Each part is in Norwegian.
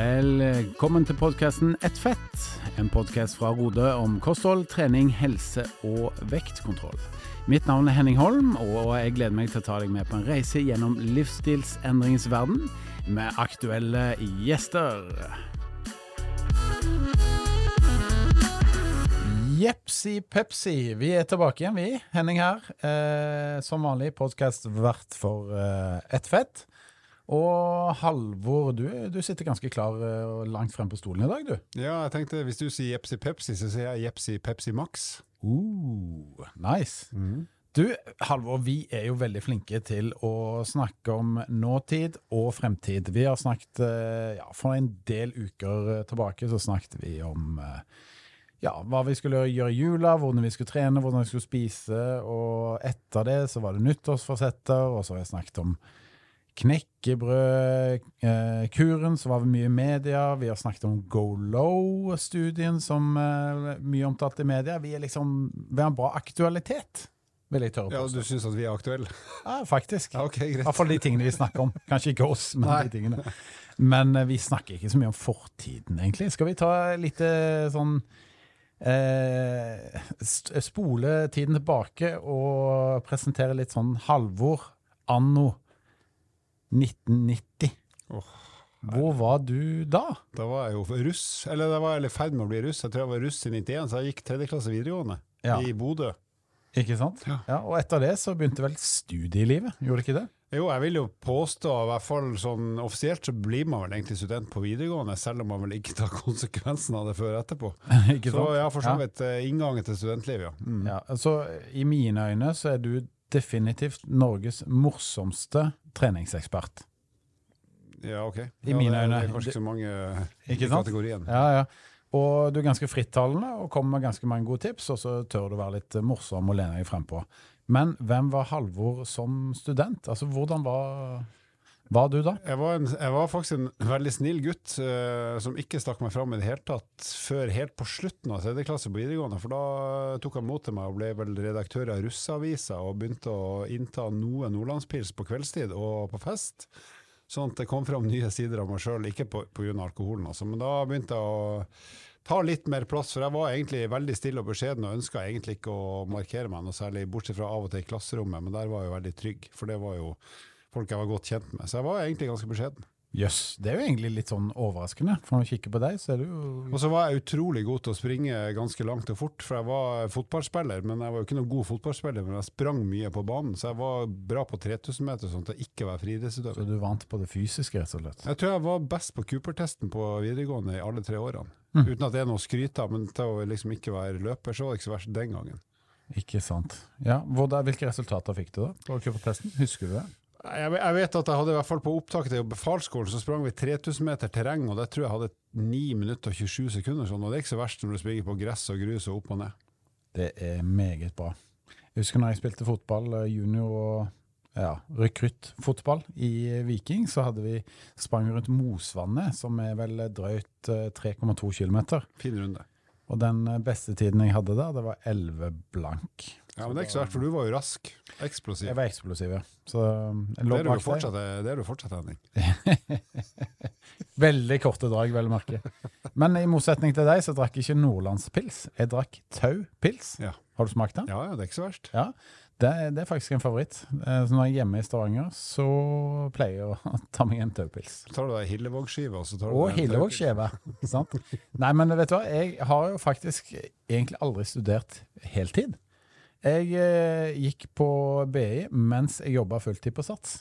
Velkommen til podkasten Ett fett, en podkast fra Rode om kosthold, trening, helse og vektkontroll. Mitt navn er Henning Holm, og jeg gleder meg til å ta deg med på en reise gjennom livsstilsendringens verden med aktuelle gjester. Jepsi pepsi, vi er tilbake igjen, vi. Henning her. Eh, som vanlig podkast vert for eh, Ett fett. Og Halvor, du, du, sitter ganske klar eh, og langt frem på stolen i dag, du. Ja, jeg tenkte hvis du sier Jepsi Pepsi, så sier jeg Jepsi Pepsi Max. Uh, nice. Mm. Du, Halvor, vi er jo veldig flinke til å snakke om nåtid og fremtid. Vi har snakket eh, ja, For en del uker tilbake så snakket vi om eh, ja, hva vi skulle gjøre i jula, hvordan vi skulle trene, hvordan vi skulle spise. Og etter det så var det nyttårsforsetter, og så har jeg snakket om knekkebrødkuren, så var vi mye i media. Vi har snakket om Go Low-studien, som er mye omtalt i media. Vi, er liksom, vi har en bra aktualitet, vil jeg tørre på. Ja, Du syns at vi er aktuelle? Ja, faktisk. Ja, okay, greit. I hvert fall de tingene vi snakker om. Kanskje ikke oss, men Nei. de tingene. Men vi snakker ikke så mye om fortiden, egentlig. Skal vi ta litt sånn eh, Spole tiden tilbake og presentere litt sånn Halvor anno 1990. Oh, Hvor var du da? Da var jeg jo russ. Eller da var jeg i ferd med å bli russ. Jeg tror jeg var russ i 91, så jeg gikk tredje klasse videregående ja. i Bodø. Ikke sant? Ja. ja. Og etter det så begynte vel studielivet, gjorde det ikke det? Jo, jeg vil jo påstå, i hvert fall sånn offisielt, så blir man vel egentlig student på videregående, selv om man vel ikke tar konsekvensen av det før etterpå. Så ja, for så vidt ja. Eh, inngangen til studentlivet, ja. Mm. ja. Så i mine øyne så er du definitivt Norges morsomste treningsekspert. Ja, OK. I mine øyne. Det er kanskje ikke så mange i kategorien. Ja, ja. Og du er ganske frittalende og kommer med ganske mange gode tips, og så tør du være litt morsom og lene deg frempå. Men hvem var Halvor som student? Altså, hvordan var var du da? Jeg var, en, jeg var faktisk en veldig snill gutt uh, som ikke stakk meg fram i det hele tatt før helt på slutten av tredje klasse på videregående. For da tok han mot til meg og ble vel redaktør av Russeavisa og begynte å innta noe nordlandspils på kveldstid og på fest. Sånn at det kom fram nye sider av meg sjøl, ikke pga. alkoholen, altså. Men da begynte jeg å ta litt mer plass, for jeg var egentlig veldig stille og beskjeden og ønska egentlig ikke å markere meg noe særlig, bortsett fra av og til i klasserommet, men der var jeg jo veldig trygg, for det var jo folk jeg var godt kjent med. Så jeg var egentlig ganske beskjeden. Jøss, yes, det er jo egentlig litt sånn overraskende. For når du kikker på deg, så er du jo Og så var jeg utrolig god til å springe ganske langt og fort, for jeg var fotballspiller. Men jeg var jo ikke noen god fotballspiller, men jeg sprang mye på banen. Så jeg var bra på 3000 meter, sånn at jeg ikke var friidrettsutøver. Så du vant på det fysiske, rett og slett? Jeg tror jeg var best på Cooper-testen på videregående i alle tre årene. Mm. Uten at det er noe å skryte av, men til å liksom ikke være løper, så var det ikke så verst den gangen. Ikke sant. Ja, Hvilke resultater fikk du da på Cooper-testen? Husker du det? Jeg, vet at jeg hadde i hvert fall på opptaket til befalsskolen så sprang vi 3000 meter terreng, og det tror jeg hadde 9 minutter og 27 sekunder. Sånn, og det er ikke så verst når du springer på gress og grus og opp og ned. Det er meget bra. Jeg husker når jeg spilte fotball, eh, junior og ja, rekruttfotball i Viking, så hadde vi sprang rundt Mosvannet, som er vel drøyt 3,2 km. Fin runde. Og den beste tiden jeg hadde der, det var 11 blank. Ja, men det er ikke så verst, for du var jo rask. Eksplosiv. Jeg var eksplosiv, ja. Så det er du fortsatt, det er du fortsatt, Henning. Veldig korte drag, vel å merke. Men i motsetning til deg, så drakk jeg ikke nordlandspils. Jeg drakk Tau-pils. Ja. Har du smakt den? Ja, ja, det er ikke så verst. Ja, det, det er faktisk en favoritt. Eh, så når jeg er hjemme i Stavanger, så pleier jeg å ta meg en Tau-pils. Så tar du deg Hillevåg-skive, og så tar du Og Hillevåg-skive, sant. Nei, men vet du hva, jeg har jo faktisk egentlig aldri studert heltid. Jeg eh, gikk på BI mens jeg jobba fulltid på Sats.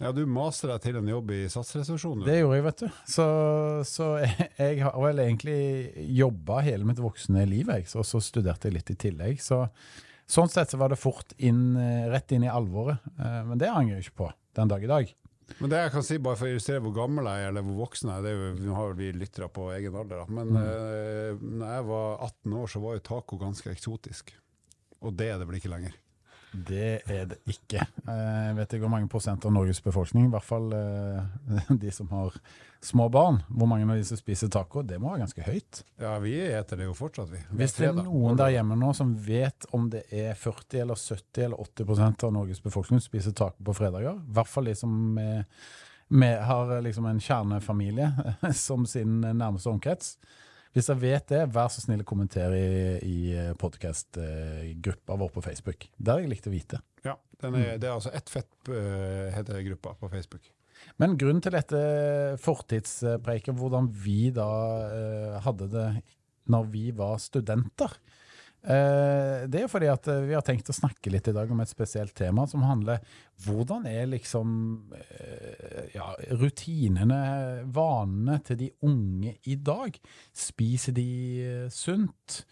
Ja, Du maste deg til en jobb i Satsresepsjonen? Det gjorde jeg, vet du. Så, så jeg, jeg, har vel egentlig jobba hele mitt voksne liv, jeg. Og så studerte jeg litt i tillegg. Så, sånn sett så var det fort inn, eh, rett inn i alvoret. Eh, men det angrer jeg ikke på den dag i dag. Men det jeg kan si, bare for å illustrere hvor gammel jeg er, eller hvor voksen jeg er, det er jo, Nå har vi lyttere på egen alder, da. men mm. eh, når jeg var 18 år, så var jo taco ganske eksotisk. Og det er det vel ikke lenger? Det er det ikke. Eh, jeg vet ikke hvor mange prosent av Norges befolkning, i hvert fall eh, de som har små barn, hvor mange av de som spiser taco, det må være ganske høyt. Ja, vi eter det jo fortsatt, vi. Hvis det er noen der hjemme nå som vet om det er 40 eller 70 eller 80 prosent av Norges befolkning som spiser taco på fredager, i hvert fall de som er med, har liksom en kjernefamilie som sin nærmeste omkrets. Hvis dere vet det, vær så snill å kommentere i, i podkastgruppa vår på Facebook. Det har jeg likt å vite. Ja, er, det er altså Ett fett, uh, heter gruppa på Facebook. Men grunnen til dette fortidspreiket, hvordan vi da uh, hadde det når vi var studenter, Eh, det er fordi at eh, vi har tenkt å snakke litt i dag om et spesielt tema som handler hvordan er liksom eh, ja, rutinene, vanene til de unge i dag? Spiser de sunt?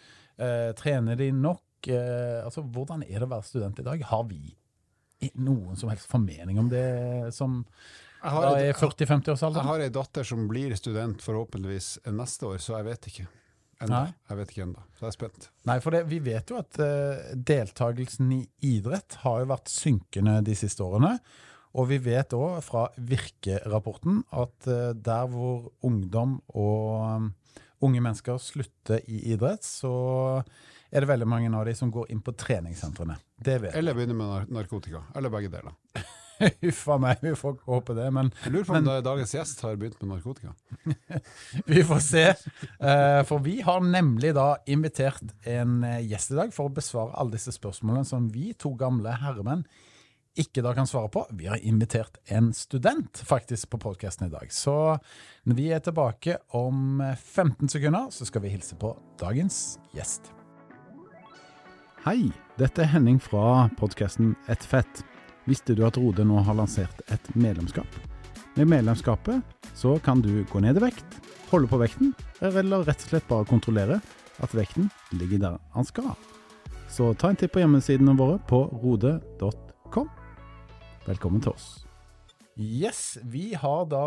Trener de nok? Altså, hvordan er det å være student i dag? Har vi noen som helst formening om det som da er 40-50-årsalderen? Jeg har ei datter som blir student forhåpentligvis neste år, så jeg vet ikke. Enda. Jeg vet ikke ennå, så jeg er spent. Nei, for det, vi vet jo at uh, deltakelsen i idrett har jo vært synkende de siste årene. Og vi vet òg fra Virke-rapporten at uh, der hvor ungdom og um, unge mennesker slutter i idrett, så er det veldig mange av de som går inn på treningssentrene. Det vet Eller begynner med narkotika. Eller begge deler. Huff a meg, vi får ikke håpe det. Men, jeg lurer på om men, dagens gjest har begynt med narkotika. vi får se. Uh, for vi har nemlig da invitert en eh, gjest i dag for å besvare alle disse spørsmålene som vi to gamle herremenn ikke da kan svare på. Vi har invitert en student faktisk på podkasten i dag. Så når vi er tilbake om 15 sekunder, så skal vi hilse på dagens gjest. Hei, dette er Henning fra podkasten Et fett. Visste du at Rode nå har lansert et medlemskap? Med medlemskapet så kan du gå ned i vekt, holde på vekten, eller rett og slett bare kontrollere at vekten ligger der han skal. Så ta en titt på hjemmesidene våre på rode.com. Velkommen til oss. Yes, vi har da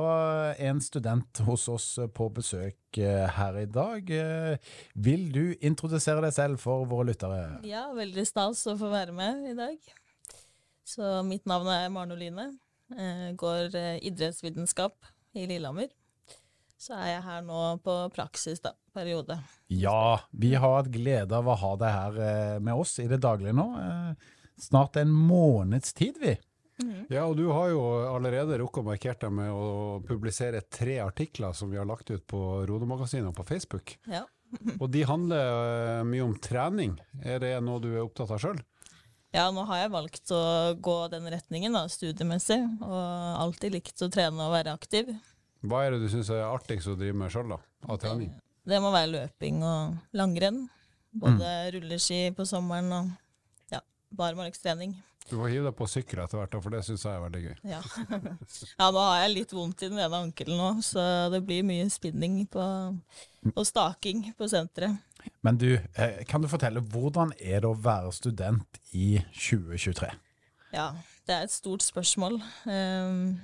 en student hos oss på besøk eh, her i dag. Eh, vil du introdusere deg selv for våre lyttere? Ja, veldig stas å få være med i dag. Så mitt navn er Maren Oline. Jeg går eh, idrettsvitenskap i Lillehammer. Så er jeg her nå på praksis, da. Periode. Ja, vi har hatt glede av å ha deg her eh, med oss i det daglige nå. Eh, snart en måneds tid, vi. Mm. Ja, og du har jo allerede rukket å markert deg med å publisere tre artikler som vi har lagt ut på Rodemagasinet på Facebook. Ja. og de handler mye om trening. Er det noe du er opptatt av sjøl? Ja, nå har jeg valgt å gå den retningen, da, studiemessig. Og alltid likt å trene og være aktiv. Hva er det du syns er artigst å drive med sjøl, da? Av trening? Det, det, må være løping og langrenn. Både mm. rulleski på sommeren og ja, barmarkstrening. Du får hive deg på sykkel etter hvert, for det syns jeg er veldig gøy. Ja. ja. nå har jeg litt vondt i den ene ankelen nå, så det blir mye spinning på, og staking på senteret. Men du, eh, kan du fortelle, hvordan er det å være student i 2023? Ja, det er et stort spørsmål. Ehm,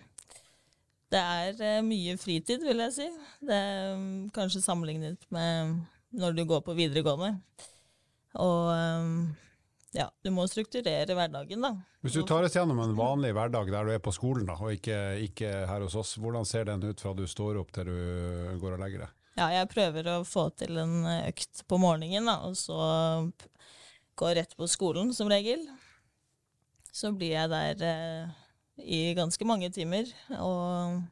det er eh, mye fritid, vil jeg si. Det er mm, kanskje sammenlignet med når du går på videregående. Og ehm, ja, du må strukturere hverdagen, da. Hvis du tar oss gjennom en vanlig hverdag der du er på skolen, da, og ikke, ikke, her hos oss, hvordan ser den ut fra du står opp til du går og legger deg? Ja, jeg prøver å få til en økt på morgenen, da, og så gå rett på skolen, som regel. Så blir jeg der eh, i ganske mange timer, og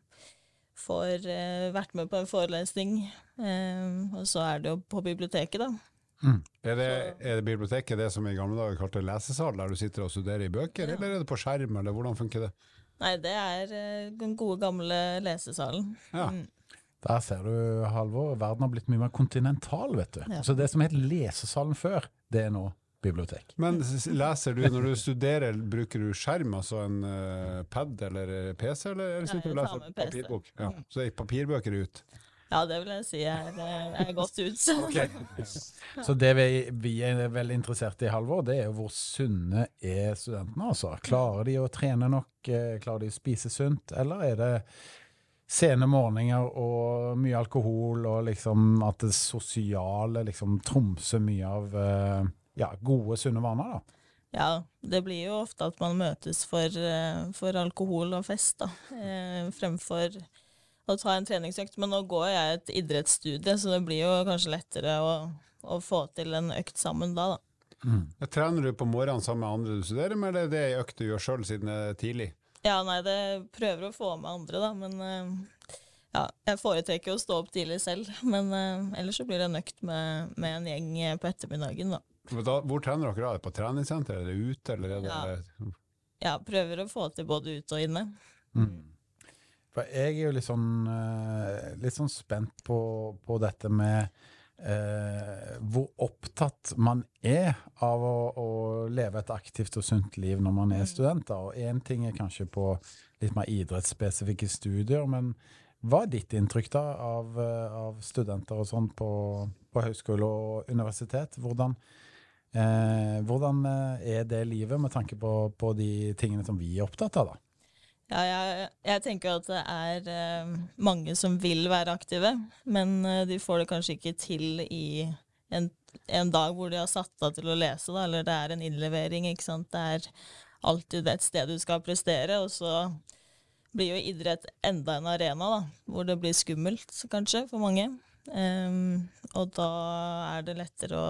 får eh, vært med på en forelesning. Eh, og så er det jo på biblioteket, da. Mm. Er, det, er, det, biblioteket det som i gamle dager kalte lesesal, der du sitter og studerer i bøker, ja. eller er det på skjerm, eller hvordan funker det? Nei, det er uh, den gode, gamle lesesalen. Ja. Mm. Der ser du, Halvor, verden har blitt mye mer kontinental, vet du. Ja. Så det som het lesesalen før, det er nå bibliotek. Men leser du, når du studerer, bruker du skjerm, altså en uh, pad eller PC, eller, eller sitter du og leser papirbok? Ja. Så Så papirbøker ut? Ja, det vil jeg si er, er godt ut. Okay. Så det vi, vi, er veldig interessert i, Halvor, det er jo hvor sunne er studentene. altså. Klarer de å trene nok? Eh, klarer de å spise sunt? Eller er det sene morgener og mye alkohol, og liksom at det sosiale liksom trumser mye av eh, ja, gode, sunne vaner? da? Ja, det blir jo ofte at man møtes for, eh, for alkohol og fest, da, fremfor å ta en treningsøkt. Men nå går jeg et idrettsstudie, så det blir jo kanskje lettere å, å få til en økt sammen da, da. Mm. Trener du på morgenen sammen med andre du studerer med, eller er det ei økt du gjør sjøl siden det er tidlig? Ja, nei, det prøver å få med andre, da, men uh, ja, jeg foretrekker å stå opp tidlig selv. Men uh, ellers så blir det en økt med, med, en gjeng på ettermiddagen, da. da hvor trener dere? Er det på treningssenter, eller ute, eller er det ja. ja, prøver å få til både ute og inne. Mm. For jeg er jo litt sånn, uh, litt sånn spent på, på dette med eh, hvor opptatt man er av å, å, leve et aktivt og sunt liv når man er student studenter. Og én ting er kanskje på litt mer idrettsspesifikke studier, men hva er ditt inntrykk da av, eh, av studenter og sånn på, på høyskole og universitet? Hvordan, eh, hvordan eh, er det livet med tanke på, på de tingene som vi er opptatt av, da? Ja, jeg, jeg, tenker at det er uh, mange som vil være aktive, men uh, de får det kanskje ikke til i en, en, dag hvor de har satt av til å lese, da, eller det er en innlevering. ikke sant? Det er alltid et sted du skal prestere, og så blir jo idrett enda en arena da, hvor det blir skummelt, kanskje, for mange. Um, og da er det lettere å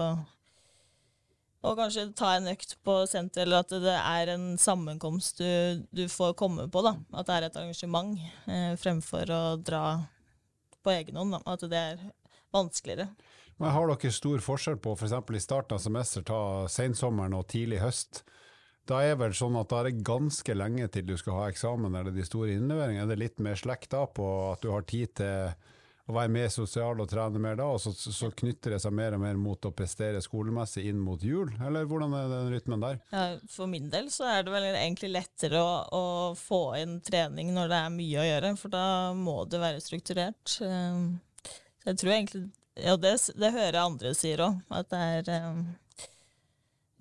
og kanskje ta en økt på senteret, eller at det er en sammenkomst du, du, får komme på. da, At det er et arrangement, eh, fremfor å dra på egen hånd. At det er vanskeligere. Men Har dere stor forskjell på f.eks. For i starten av semester, ta sensommeren og tidlig høst? Da er vel sånn at da er det ganske lenge til du skal ha eksamen eller de store innleveringene. Er det litt mer slekt da på at du har tid til å være mer sosial og trene mer da, og så, så, knytter det seg mer og mer mot å prestere skolemessig inn mot jul, eller hvordan er den rytmen der? For min del så er det vel egentlig lettere å, å, få inn trening når det er mye å gjøre, for da må det være strukturert. Ehm, så jeg tror egentlig Ja, det, det hører jeg andre sier òg, at det er ehm,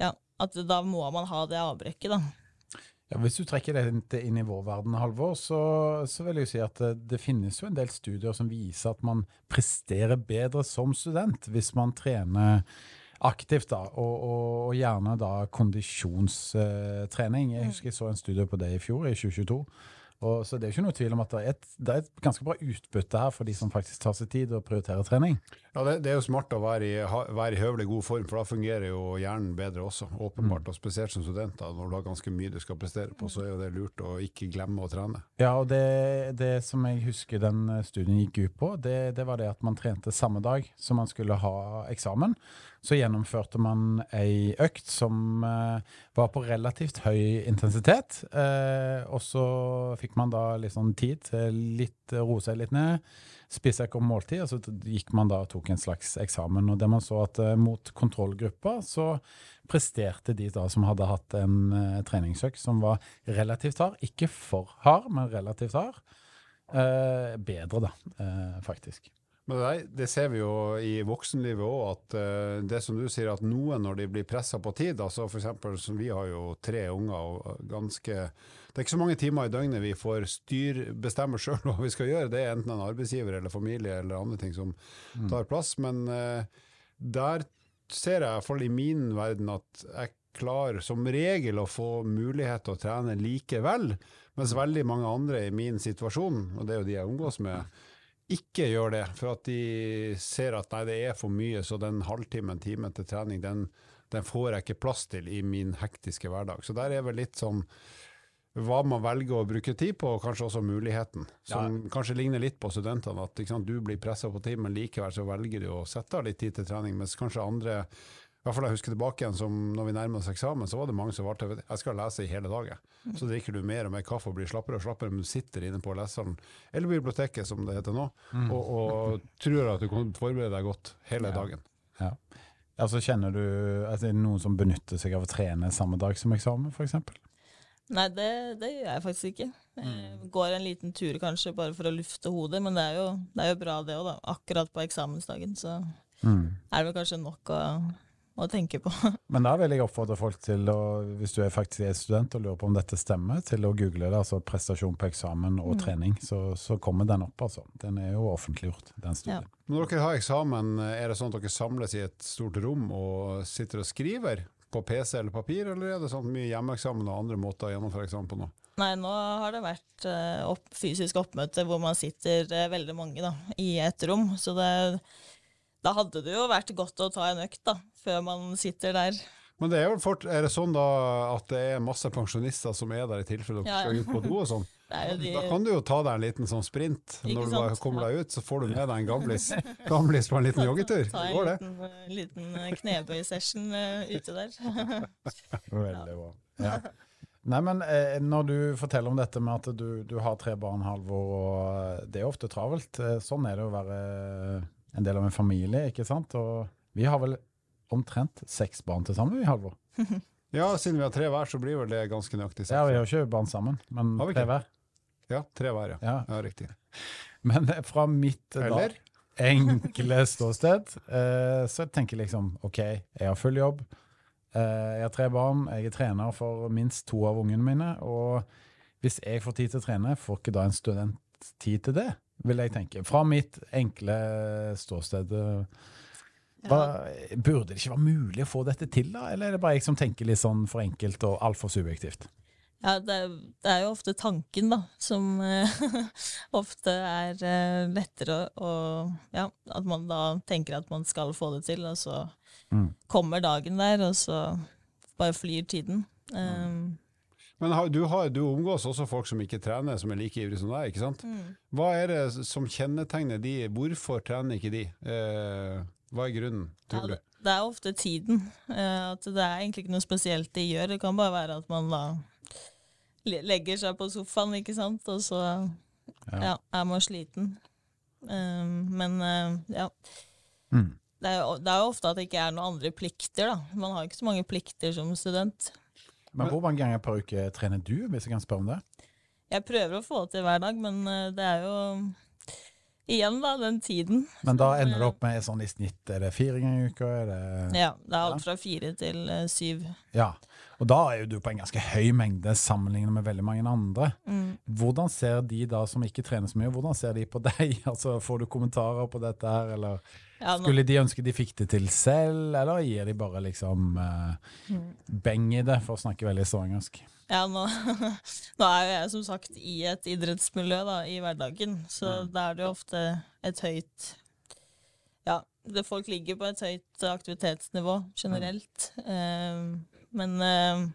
Ja, at da må man ha det avbrekket, da. Ja, hvis du trekker det inn i vår verden, Halvor, så, så, vil jeg si at det, det, finnes jo en del studier som viser at man presterer bedre som student hvis man trener aktivt, da, og, og, og gjerne da kondisjonstrening. Jeg husker jeg så en studie på det i fjor, i 2022 og, så det er ikke noe tvil om at det er, et, det er, et, ganske bra utbytte her for de som faktisk tar seg tid og prioriterer trening. Ja, det, det er jo smart å være i, ha, være i, høvelig god form, for da fungerer jo hjernen bedre også. Åpenbart, mm. og spesielt som student. Da, når du har ganske mye du skal prestere på, så er jo det lurt å ikke glemme å trene. Ja, og det, det som jeg husker den studien gikk ut på, det, det var det at man trente samme dag som man skulle ha eksamen så gjennomførte man ei økt som eh, var på relativt høy intensitet. Eh, og så fikk man da litt sånn tid til litt roe seg litt ned, spise ikke om måltid, og så gikk man da og tok en slags eksamen. Og det man så at eh, mot kontrollgruppa så presterte de da som hadde hatt en uh, treningsøkt som var relativt hard, ikke for hard, men relativt hard, uh, bedre da, uh, faktisk. Men det, det, ser vi jo i voksenlivet òg, at uh, det som du sier, at noen når de blir pressa på tid altså for eksempel, Vi har jo tre unger og ganske Det er ikke så mange timer i døgnet vi får styr, bestemme sjøl hva vi skal gjøre. Det er enten en arbeidsgiver eller familie eller andre ting som mm. tar plass. Men uh, der ser jeg, i hvert fall i min verden, at jeg klarer som regel å få mulighet til å trene likevel. Mens veldig mange andre i min situasjon, og det er jo de jeg omgås med, ikke gjør det, for at de ser at nei, det er for mye, så den halvtimen, timen til trening, den, den, får jeg ikke plass til i min hektiske hverdag. Så der er vel litt sånn hva man velger å bruke tid på, og kanskje også muligheten. Som ja. kanskje ligner litt på studentene, at sant, du blir pressa på tid, men likevel så velger du å sette av litt tid til trening, mens kanskje andre hvert fall jeg husker tilbake igjen som når vi nærmer oss eksamen, så var det mange som var til jeg skal lese i hele dag. Så drikker du mer og mer kaffe og blir slappere og slappere, men du sitter inne på leseren, eller biblioteket som det heter nå, mm. og, og, tror at du kan forberede deg godt hele dagen. Ja. Altså Kjenner du at det er noen som benytter seg av å trene samme dag som eksamen, f.eks.? Nei, det, det, gjør jeg faktisk ikke. Jeg mm. går en liten tur kanskje bare for å lufte hodet, men det er jo, det er jo bra det òg, da. Akkurat på eksamensdagen så mm. er det vel kanskje nok å å tenke på. Men da vil jeg oppfordre folk til, å, hvis du er faktisk er student og lurer på om dette stemmer, til å google det, altså prestasjon på eksamen og mm. trening. Så, så, kommer den opp, altså. Den er jo offentliggjort, den studien. Ja. Når dere har eksamen, er det sånn at dere samles i et stort rom og sitter og skriver på PC eller papir, eller er det sånn mye hjemmeeksamen og andre måter å gjennomføre eksamen på nå? Nei, nå har det vært uh, opp, fysisk oppmøte hvor man sitter uh, veldig mange da, i et rom. Så det da hadde det jo vært godt å ta en økt, da, før man sitter der. Men det er, jo fort, er det sånn da at det er masse pensjonister som er der i tilfelle dere Ja, ja. skal ut på do og sånn? De, Da kan du jo ta deg en liten sånn sprint. Ikke Når du sant? kommer deg ut, så får du med deg en gamlis, gamlis på en liten joggetur. Ta en liten, eh, liten knebøysession knebøy-session eh, ute der. Veldig bra. Ja. Nei, men eh, Når du forteller om dette med at du, du har tre barn, Halvor, og det er ofte travelt. eh, Sånn er det å være en del av en familie, ikke sant? Og vi har vel omtrent seks barn til sammen, vi, Halvor? Ja, siden vi har tre hver, så blir vel det ganske nøyaktig. Ja, vi har ikke barn sammen, men tre hver. Ja, tre hver, ja. Ja. ja riktig. Men fra mitt eh, da, enkle ståsted, eh, så tenker jeg liksom OK, jeg har full jobb. Eh, jeg har tre barn, jeg er trener for minst to av ungene mine. Og hvis jeg får tid til å trene, får ikke da en student tid til det? Vil jeg tenke. Fra mitt enkle ståsted. eh, Hva, burde det ikke være mulig å få dette til, da? Eller er det bare jeg som tenker litt sånn for enkelt og altfor subjektivt? Ja, det, det er jo ofte tanken, da, som eh, ofte er eh, lettere å Ja, at man da tenker at man skal få det til, og så Mm. kommer dagen der, og så bare flyr tiden. Um, Men du, har, du omgås også folk som ikke trener, som er like ivrige som deg, ikke sant? mm. Hva er det som kjennetegner de? Hvorfor trener ikke de? Eh, hva er grunnen, ja, tror du? det, er ofte tiden. eh, at det er egentlig ikke noe spesielt de gjør. Det kan bare være at man da legger seg på sofaen, ikke sant, og så Ja. ja, er man sliten. Um, men eh, ja. Mm. Det det er jo ofte at det ikke er noen andre plikter, da. Man har ikke så mange plikter som student. Men hvor mange ganger per uke trener du, hvis jeg kan spørre om det? Jeg prøver å få det til hver dag, men eh, det er jo igjen, da, den tiden. Men da ender det eh, opp med sånn i snitt, er det fire ganger i uka? Det Ja, det er alt fra fire til eh, syv. Ja, og da er jo du på en ganske høy mengde sammenlignet med veldig mange andre. Mm. Hvordan ser de da som ikke trener så mye, hvordan ser de på deg? Altså, Får du kommentarer på dette her, eller Ja, skulle de ønske de fikk det til selv, eller gir de bare liksom eh, beng i det, for å snakke veldig stavangersk? ja, nå, nå er jo jeg som sagt i et idrettsmiljø da, i hverdagen, så da er det jo ofte et høyt Ja, det, folk ligger på et høyt aktivitetsnivå generelt. Eh, men eh,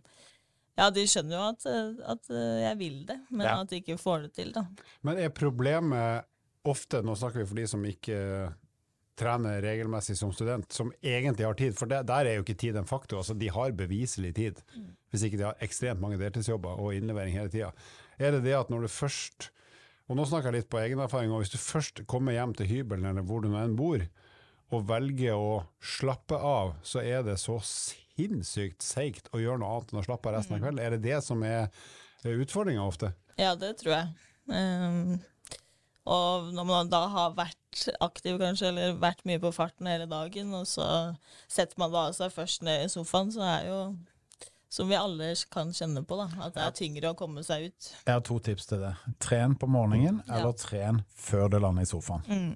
ja, de skjønner jo at, eh, at eh, jeg vil det, men Ja. at de ikke får det til, da. Men er problemet ofte, nå snakker vi for de som ikke trener regelmessig som student, som egentlig har tid, for det, der er jo ikke tid en faktor, altså de har beviselig tid, hvis ikke de har ekstremt mange deltidsjobber og innlevering hele tida. Er det det at når du først, og nå snakker jeg litt på egen erfaring, og hvis du først kommer hjem til hybelen eller hvor du nå enn bor, og velger å slappe av, så er det så sinnssykt seigt å gjøre noe annet enn å slappe av resten av kvelden. Er det det som er utfordringa ofte? Ja, det tror jeg. Um, og når man da har vært aktiv, kanskje, eller vært mye på farten hele dagen, og så setter man da seg først ned i sofaen, så er jo som vi alle kan kjenne på, da, at det er tyngre å komme seg ut. Jeg har to tips til det. Tren på morgenen, Ja. eller tren før du lander i sofaen. Mm.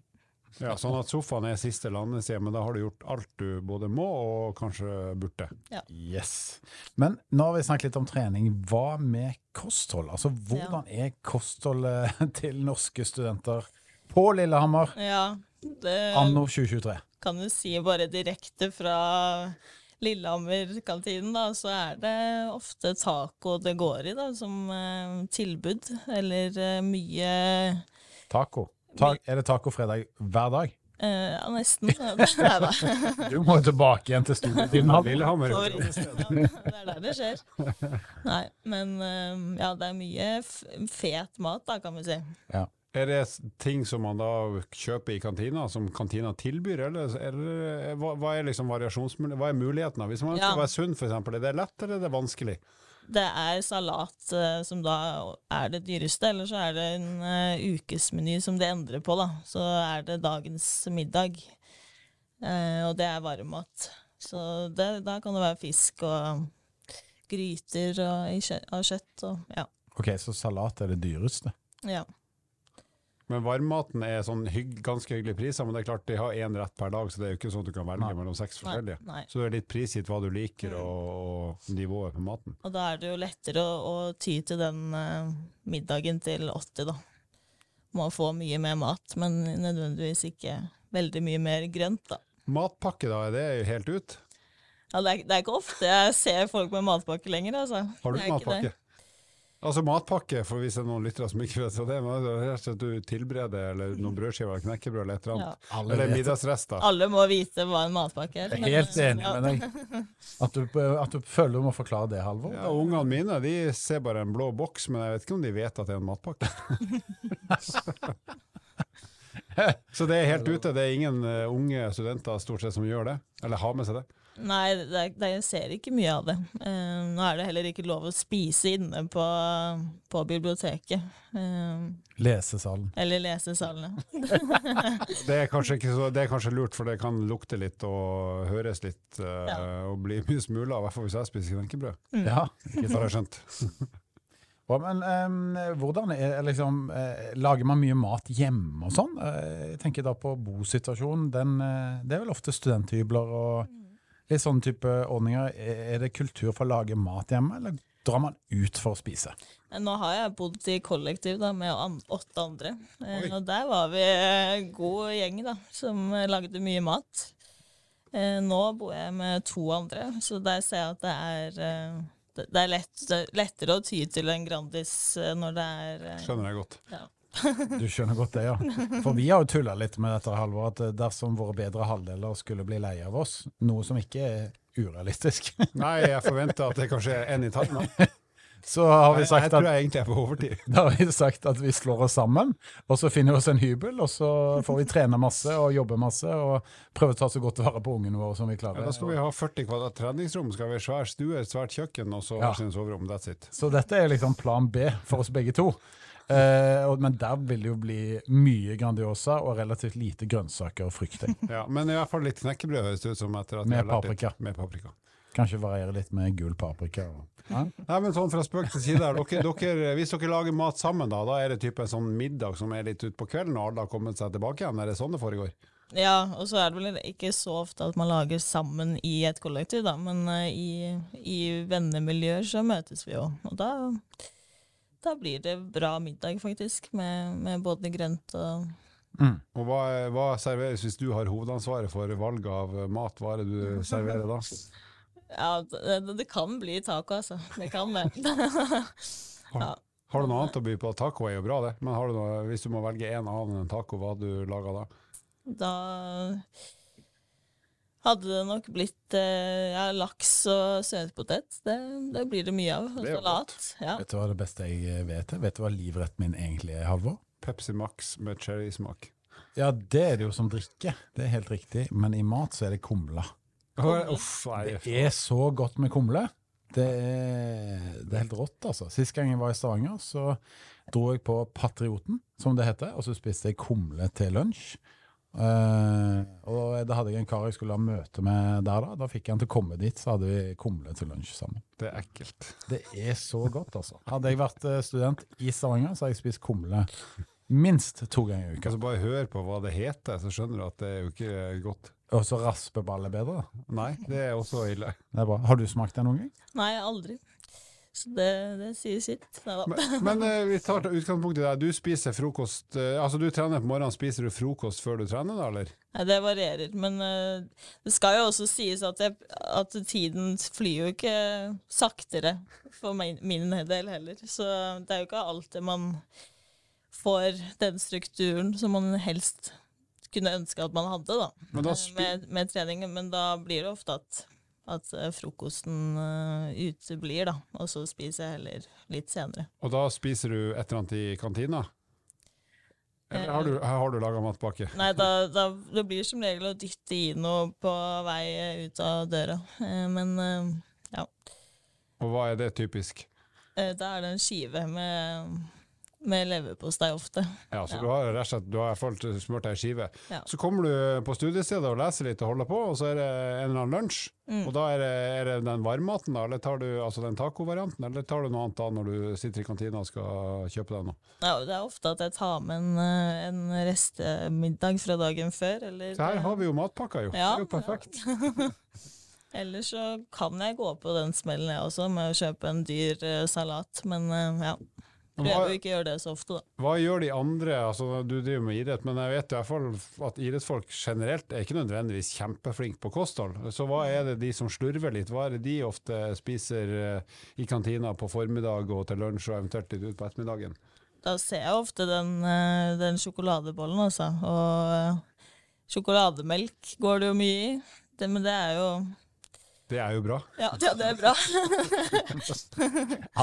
Ja, sånn at sofaen er siste landeside, men da har du gjort alt du både må og kanskje burde. Ja. Yes. Men nå har vi snakket litt om trening. Hva med kosthold? Altså, hvordan er kostholdet til norske studenter på Lillehammer Ja, det anno 2023? kan du si bare direkte fra Lillehammer-kantinen, da, så er det ofte taco det går i, da, som eh, tilbud. Eller eh, mye Taco. Ta er det tacofredag hver dag? Uh, Ja, nesten. Du må tilbake igjen til studietiden. Lillehammer. Ja. Det er der det skjer. Nei, men uh, ja, det er mye f fet mat, da, kan vi si. Er det ting som man da kjøper i kantina, som kantina tilbyr, eller, eller hva, hva er liksom variasjonsmulig, hva er mulighetene? Hvis man ønsker Ja. å være sunn, eksempel, er det lett eller er det vanskelig? Det er salat eh, som da er det dyreste, eller så er det en uh, ukesmeny som det endrer på, da. Så er det dagens middag, uh, og det er varmmat. Så det, da kan det være fisk og gryter og, av kjøtt og ja. Ok, så salat er det dyreste. ja. Men varmmaten er sånn hygg, ganske hyggelige priser, men det er klart de har én rett per dag, så det er jo ikke sånn at du kan velge Nei. mellom seks forskjellige. nei. Så det er litt prisgitt hva du liker og, og nivået på maten. Og da er det jo lettere å, å ty til den eh, middagen til 80, da. Man får mye mer mat, men nødvendigvis ikke veldig mye mer grønt, da. Matpakke, da, er det jo helt ut? Ja, det, er, det er ikke ofte jeg ser folk med matpakke lenger, altså. Har du ikke matpakke? Altså matpakke, for hvis det er noen lyttere som ikke vet hva det er, men det er rett og at du tilbereder eller noen brødskiver knekkebrød eller et eller annet. Ja. Eller middagsrester. Alle må vite hva en matpakke er. Jeg er helt enig med deg. At du, at du føler du må forklare det, Halvor. Ja, Ungene mine de ser bare en blå boks, men jeg vet ikke om de vet at det er en matpakke. Så det er helt ute. Det er ingen eh, unge studenter stort sett som gjør det, eller har med seg det. Nei, det, det, jeg ser ikke mye av det. Uh, nå er det heller ikke lov å spise inne på, på biblioteket. Uh, Lesesalen. eller lesesalene. Det er, ikke så, det er kanskje lurt, for det kan lukte litt og høres litt uh, Ja. og bli mye smuler, i hvert fall hvis jeg spiser knekkebrød. Ja, ikke Det har jeg skjønt. ja, men um, hvordan er liksom Lager man mye mat hjemme og sånn? Jeg tenker da på bosituasjonen. Den, det er vel ofte studenthybler og litt sånne type ordninger. Er det kultur for å lage mat hjemme, eller drar man ut for å spise? Nå har jeg bodd i kollektiv da, med åtte andre, eh, Oi. og der var vi en god gjeng da, som eh, lagde mye mat. Eh, nå bor jeg med to andre, så der ser jeg at det er, eh, det er lett, lettere å ty til en Grandis eh, når det er eh, Skjønner jeg godt. ja. Du skjønner godt det, ja. For vi har jo tulla litt med dette, Halvor, at eh, dersom våre bedre halvdeler skulle bli lei av oss, noe som ikke er urealistisk, Nei, jeg forventer at det kanskje er en i tannen. så har vi sagt at, jeg tror jeg egentlig er på overtid. Da har vi sagt at vi slår oss sammen, og så finner vi oss en hybel, og så får vi trene masse og jobbe masse, og prøve å ta så godt vare på ungene våre som vi Ja, klarer. da skal vi ha 40 kvadrat treningsrom, skal vi ha svær stue, svært kjøkken og så Ja. hver sin soverom. That's it. Så dette er liksom plan B for oss begge to. Eh, og, men der vil det jo bli mye Grandiosa og relativt lite grønnsaker og frukt. Ja, men i hvert fall litt knekkebrød høres det ut som etter at Med jeg har lært paprika. Litt. Med paprika. Kanskje variere litt med gul paprika. Og, ja. Nei, men sånn fra spøk til side. Dere, dere, hvis dere lager mat sammen, da, da er det type en sånn middag som er litt utpå kvelden, og alle har kommet seg tilbake igjen? Er det sånn det foregår? Ja, og så er det vel ikke så ofte at man lager sammen i et kollektiv, da, men uh, i, i vennemiljøer så møtes vi jo. Og da, da blir det bra middag, faktisk, med, med både grønt og Mm. Og hva, hva serveres hvis du har hovedansvaret for valget av mat? Hva er det du serverer da? Ja, det, det kan bli taco, altså. Det kan det. ja. Har du noe annet å by på? Taco er jo bra, det. Men har du noe, hvis du må velge en annen enn taco, hva du lager da? Da hadde det nok blitt eh, ja, laks og søtpotet. Det, det blir det mye av. Og salat. Ja. Vet du hva det beste jeg vet? Vet du hva livretten min egentlig er, Halvor? Pepsi Max med cherrysmak. Ja, det er det jo som drikke. Det er helt riktig. Men i mat så er det kumle. Det er så godt med kumle. Det er, det er helt rått, altså. Sist gang jeg var i Stavanger, så dro jeg på Patrioten, som det heter, og så spiste jeg kumle til lunsj. Eh, og da hadde jeg en kar jeg skulle ha møte med der, da. Da fikk jeg han til å komme dit, så hadde vi kumle til lunsj sammen. Det er ekkelt. Det er så godt, altså. Hadde jeg vært eh, student i Stavanger, så hadde jeg spist kumle minst to ganger i uka. Altså Bare hør på hva det heter, så skjønner du at det er jo ikke godt. Og så raspeball er bedre. Nei, det er også ille. Det er bra. Har du smakt det noen gang? Nei, aldri. Så det, det sier sitt. Men, men eh, vi tar utgangspunkt i deg. Du spiser frokost eh, Altså du trener på morgenen, spiser du frokost før du trener, da, eller? Nei, det varierer. Men eh, det skal jo også sies at, jeg, at tiden flyr jo ikke saktere for min, min del heller. Så det er jo ikke alltid man får den strukturen som man helst kunne ønske at man hadde, da. Med, med treningen. Men da blir det ofte at, at eh, frokosten uh, uteblir, da. Og så spiser jeg heller litt senere. Og da spiser du et eller annet i kantina? Eller har du, har du laga matpakke? Nei, da, da, det blir som regel å dytte i noe på vei ut av døra. Eh, Men eh, ja, Og hva er det typisk? Eh, da er det en skive med, med leverpostei ofte. Ja, så Ja. du har rett og slett du har fall smurt ei skive. Ja. Så kommer du på studiestedet og leser litt og holder på, og så er det en eller annen lunsj. Mm. Og da er det, er det den varmmaten, da, eller tar du altså den tacovarianten, eller tar du noe annet da når du sitter i kantina og skal kjøpe deg noe? Ja, det er ofte at jeg tar med en, eh, en restemiddag fra dagen før. Eller, Så her har vi jo matpakka, jo. Ja. Det er jo perfekt. Eller så kan jeg gå på den smellen jeg også, med å kjøpe en dyr eh, salat. Men eh, ja, Prøver jo ikke å gjøre det så ofte, da. Hva gjør de andre? Altså, du driver med idrett, men jeg vet i hvert fall at idrettsfolk generelt er ikke nødvendigvis kjempeflinke på kosthold. Så hva er det de som slurver litt, hva er det de ofte spiser eh, i kantina på formiddag og til lunsj og eventuelt litt ut på ettermiddagen? Da ser jeg ofte den, eh, den sjokoladebollen, altså. Og eh, sjokolademelk går det jo mye i. Det, men det er jo Det er jo bra. Ja, ja det er bra.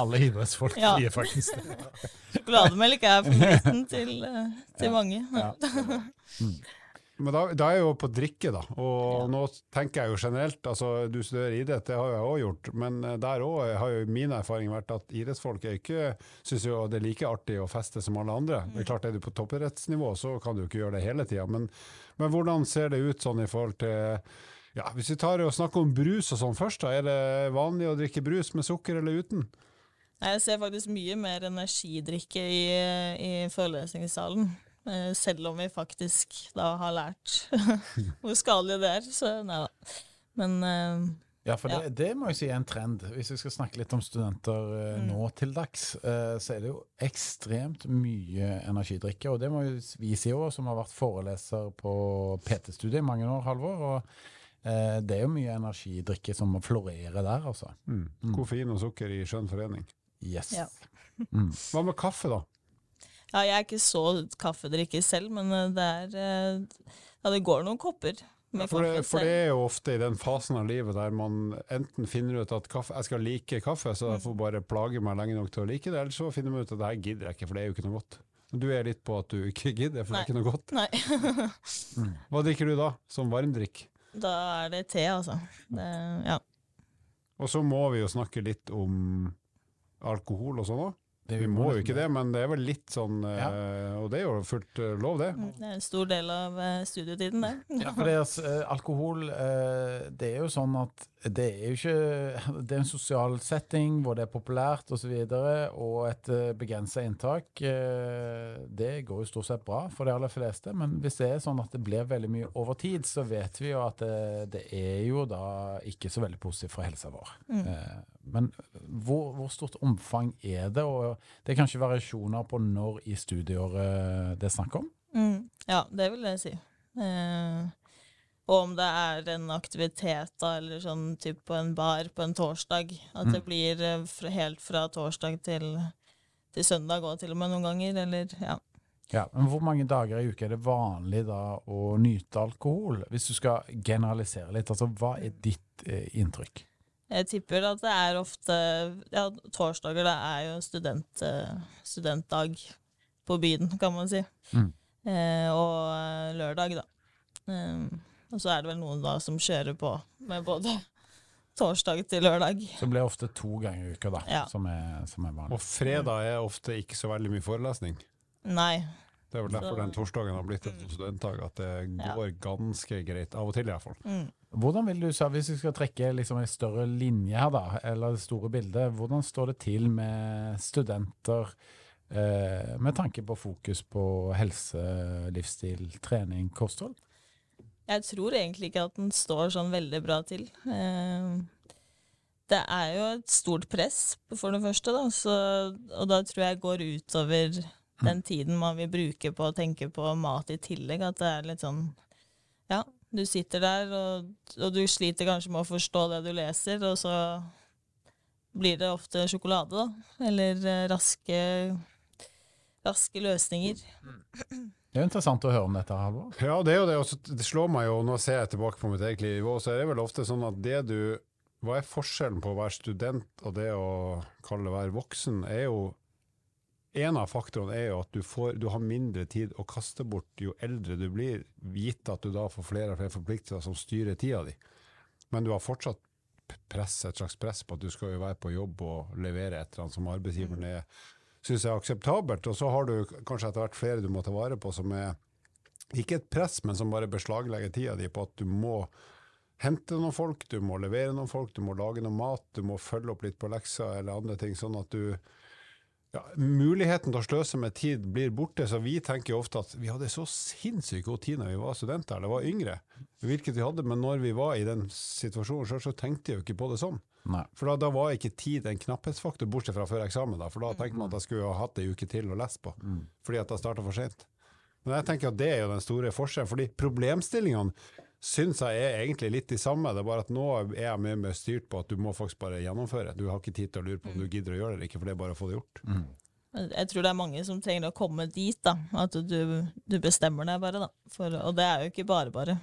Alle idrettsfolk Ja. sier faktisk det. Sjokolademelk er favoritten til, til til mange. Ja. Men da, da er jeg jo på drikke, da. Og nå tenker jeg jo generelt, altså du studerer idrett, det har jo jeg òg gjort, men eh, der òg har jo min erfaring vært at idrettsfolk er ikke syns jo det er like artig å feste som alle andre. Det er klart Er du på toppidrettsnivå, så kan du ikke gjøre det hele tida, men, men hvordan ser det ut sånn i forhold til ja, Hvis vi tar og snakker om brus og sånn først, da, er det vanlig å drikke brus med sukker eller uten? Nei, Jeg ser faktisk mye mer energidrikke i, i forelesningssalen. eh, Selv om vi faktisk da har lært hvor skadelig det er. Så nei da. Men eh, Ja, for Ja. det, det må jeg si er en trend. Hvis vi skal snakke litt om studenter eh, Mm. nå til dags, eh, så er det jo ekstremt mye energidrikke. Og det må jo vi si òg, som har vært foreleser på PT-studiet i mange år, Halvor. Og det er jo mye energidrikke som florerer der, altså. Koffein og sukker i skjønn forening. Yes. Ja. Mm. Hva med kaffe, da? ja, jeg er ikke så kaffedrikker selv, men eh, det er eh, Ja, det går noen kopper med For det, for det er jo ofte i den fasen av livet der man enten finner ut at kaffe, jeg skal like kaffe, så jeg får bare plage meg lenge nok til å like det, eller så finner man ut at det her gidder jeg ikke, for det er jo ikke noe godt. Du er litt på at du ikke gidder, for det er ikke noe godt. Nei. Hva drikker du da, som varmdrikk? Da er det te, altså. Det, ja. Og så må vi jo snakke litt om alkohol og sånn òg. Vi må jo ikke det, men det er vel litt sånn Ja. eh, Og det er jo fullt eh, lov, det. Det er en stor del av eh, studietiden, det. Ja, for det er, eh, alkohol eh, Det er jo sånn at det er jo ikke Det er en sosial setting hvor det er populært osv., og, så videre, og et uh, begrensa inntak eh, Det går jo stort sett bra for de aller fleste, men hvis det er sånn at det blir veldig mye over tid, så vet vi jo at det, det er jo da ikke så veldig positivt for helsa vår. Mm. men hvor, hvor stort omfang er det? Og det er kanskje variasjoner på når i studieåret det er snakk om? Mm, ja, det vil jeg si. Eh, og om det er en aktivitet, da, eller sånn typ på en bar på en torsdag. At det blir eh, helt fra torsdag til, til søndag og til og med noen ganger. Eller ja. Ja, men Hvor mange dager i uka er det vanlig da å nyte alkohol? Hvis du skal generalisere litt, altså hva er ditt eh, inntrykk? Jeg tipper at det er ofte Ja, torsdager det er jo student, eh, studentdag på byen, kan man si. Mm. Eh, og eh, lørdag, da. Eh, og så er det vel noen da som kjører på med både torsdag til lørdag. Så blir det ofte to ganger i uka da, Ja. som, er, som er vanlig. Og fredag er ofte ikke så veldig mye forelesning. Nei. Det er vel derfor den torsdagen har blitt et studentdag, at det Ja. går ganske greit. Av og til, i hvert fall. Mm. Hvordan vil du, Hvis vi skal trekke liksom en større linje her, da, eller det store bildet, hvordan står det til med studenter eh, med tanke på fokus på helse, livsstil, trening, kosthold? Jeg tror egentlig ikke at den står sånn veldig bra til. Eh, det er jo et stort press, for det første, da, så, og da tror jeg går utover den tiden man vil bruke på å tenke på mat i tillegg. At det er litt sånn Ja, du sitter der, og, og du sliter kanskje med å forstå det du leser, og så blir det ofte sjokolade, da. Eller eh, raske, raske løsninger. Det er jo interessant å høre om dette, Halvor. Ja, det er jo det. og det slår meg jo, nå ser jeg tilbake på mitt eget liv, og så er det vel ofte sånn at det du Hva er forskjellen på å være student og det å kalle det være voksen, er jo En av faktorene er jo at du, får, du har mindre tid å kaste bort jo eldre du blir, gitt at du da får flere og flere forpliktelser som styrer tida di. Men du har fortsatt press, et slags press på at du skal jo være på jobb og levere et eller annet som arbeidsgiveren er syns er akseptabelt. Og så har du kanskje etter hvert flere du må ta vare på som er ikke et press, men som bare beslaglegger tida di på at du må hente noen folk, du må levere noen folk, du må lage noe mat, du må følge opp litt på lekser eller andre ting, sånn at du ja, muligheten til å sløse med tid blir borte, så vi tenker jo ofte at vi hadde så sinnssykt god tid når vi var studenter eller var yngre. Hvilket vi hadde, men når vi var i den situasjonen sjøl, så tenkte jeg jo ikke på det sånn. Nei. For da, da var ikke tid en knapphetsfaktor, bortsett fra før eksamen. da, For da tenkte man at jeg skulle ha hatt ei uke til å lese på, fordi at jeg starta for sent. Men jeg tenker at det er jo den store forskjellen, fordi problemstillingene syns jeg er egentlig litt de samme. Det er bare at nå er jeg mye mer styrt på at du må faktisk bare gjennomføre. Du har ikke tid til å lure på om du gidder å gjøre det eller ikke, for det er bare å få det gjort. Jeg tror det er mange som trenger å komme dit, da. At du, du bestemmer deg bare, da. For, og det er jo ikke bare bare.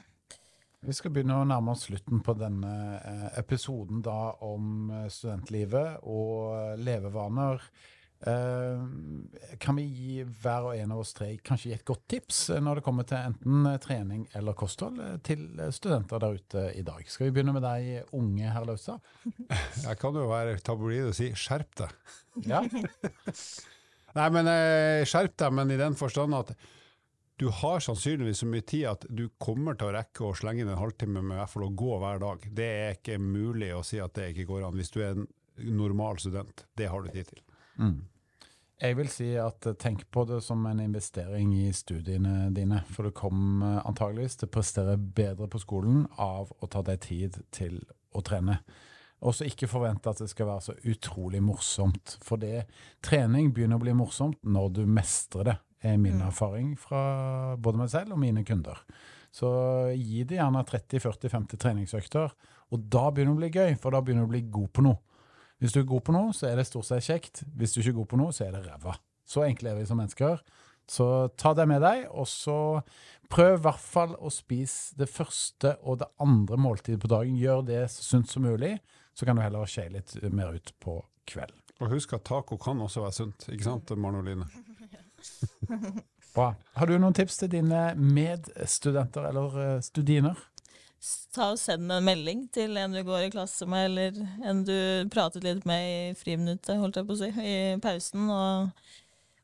Vi skal begynne å nærme oss slutten på denne eh, episoden da om eh, studentlivet og eh, levevaner. Kan vi gi hver og en av oss tre kanskje gi et godt tips når det kommer til enten trening eller kosthold til studenter der ute i dag? Skal vi begynne med deg, unge herr Laustad? Jeg kan jo være tabloid og si skjerp deg. Ja. Nei, men skjerp deg, men i den forstand at du har sannsynligvis så mye tid at du kommer til å rekke å slenge inn en halvtime med i hvert fall å gå hver dag. Det er ikke mulig å si at det ikke går an hvis du er en normal student. Det har du tid til. Mm. Jeg vil si at eh, tenk på det som en investering i studiene dine, for du kommer antageligvis til å prestere bedre på skolen av å ta deg tid til å trene. Og så ikke forvente at det skal være så utrolig morsomt, for det, trening begynner å bli morsomt når du mestrer det, er min erfaring fra både meg selv og mine kunder. Så gi det gjerne 30-40-50 treningsøkter, og da begynner det å bli gøy, for da begynner du å bli god på noe. Hvis du er god på noe, så er det stort sett kjekt. Hvis du ikke er god på noe, så er det ræva. Så enkle er vi som mennesker. Så ta det med deg, og så prøv i hvert fall å spise det første og det andre måltidet på dagen. Gjør det så sunt som mulig, så kan du heller skeie litt mer ut på kvelden. Og husk at taco kan også være sunt, ikke sant, Maren Oline? Bra. Har du noen tips til dine medstudenter eller eh, studiner? Ta og Send en melding til en du går i klasse med, eller en du pratet litt med i friminuttet, holdt jeg på å si, i pausen. Og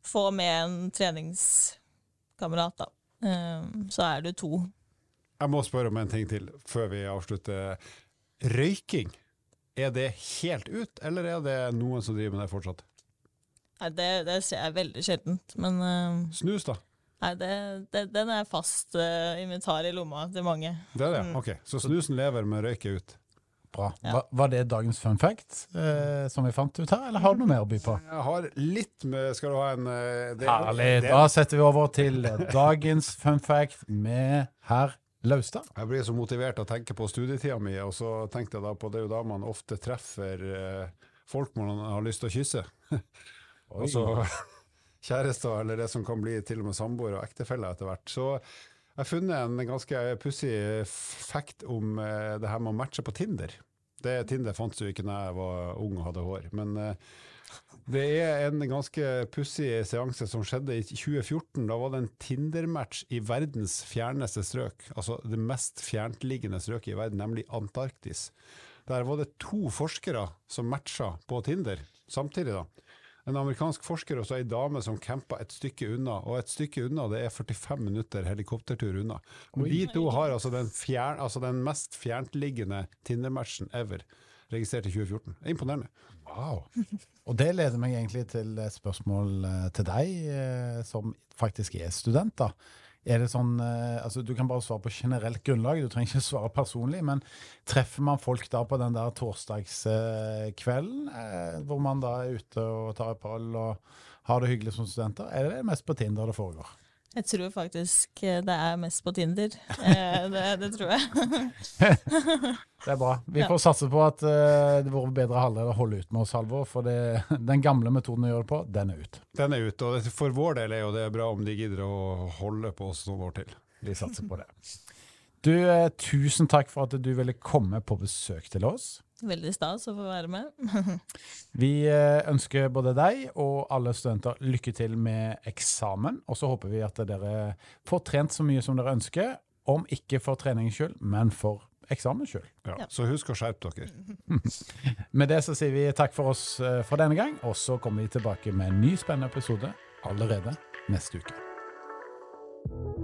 få med en treningskamerat, da. Um, så er du to. Jeg må spørre om en ting til før vi avslutter. Røyking, er det helt ut, eller er det noen som driver med det fortsatt? Nei, det, det ser jeg veldig sjeldent, men uh, Snus, da? nei, det, det, den er fast uh, inventar i lomma til mange. Det er det? Ok, så snusen lever, men røyker ut. Bra. Ja. Var, var det dagens fun fact eh, som vi fant ut her, eller har du noe mer å by på? Jeg har litt med Skal du ha en eh, det- Herlig. Da setter vi over til dagens fun fact med herr Laustad. Jeg blir så motivert av å tenke på studietida mi, og så tenkte jeg da på det er jo da man ofte treffer eh, folk man har lyst til å kysse. Altså kjærester, eller det som kan bli til og med samboer og ektefeller etter hvert. Så jeg har funnet en ganske pussig fact om eh, det her med å matche på Tinder. Det Tinder fantes jo ikke da jeg var ung og hadde hår. Men eh, det er en ganske pussig seanse som skjedde i 2014. Da var det en Tinder-match i verdens fjerneste strøk. Altså det mest fjerntliggende strøket i verden, nemlig Antarktis. Der var det to forskere som matcha på Tinder samtidig. da. En amerikansk forsker og så ei dame som campa et stykke unna, og et stykke unna det er 45 minutter helikoptertur unna. Og de to har altså den, fjern, altså den mest fjerntliggende Tinder-matchen ever, registrert i 2014. Det er imponerende. Wow. Og det leder meg egentlig til et spørsmål eh, til deg, eh, som faktisk er student. da. Er det sånn, eh, altså Du kan bare svare på generelt grunnlag, du trenger ikke svare personlig. Men treffer man folk da på den der torsdagskvelden, eh, hvor man da er ute og tar et par øl og har det hyggelig som studenter? Er det mest på Tinder det foregår? Jeg tror faktisk eh, det er mest på Tinder. Eh, det, det tror jeg. Det er bra. Vi får satse på at eh, det våre bedre halvdel holder ut med oss, Halvor. For det, den gamle metoden å gjøre det på, den er ut. Den er ut, og for vår del er jo det bra om de gidder å holde på oss noen år til. Vi satser på det. Du, eh, tusen takk for at du ville komme på besøk til oss. Veldig stas å få være med. Vi eh, ønsker både deg og alle studenter lykke til med eksamen. Og så håper vi at dere får trent så mye som dere ønsker. Om ikke for treningens skyld, men for eksamens skyld. Ja. Ja. Så husk å skjerpe dere. Med det så sier vi takk for oss eh, for denne gang, og så kommer vi tilbake med en ny spennende episode allerede neste uke.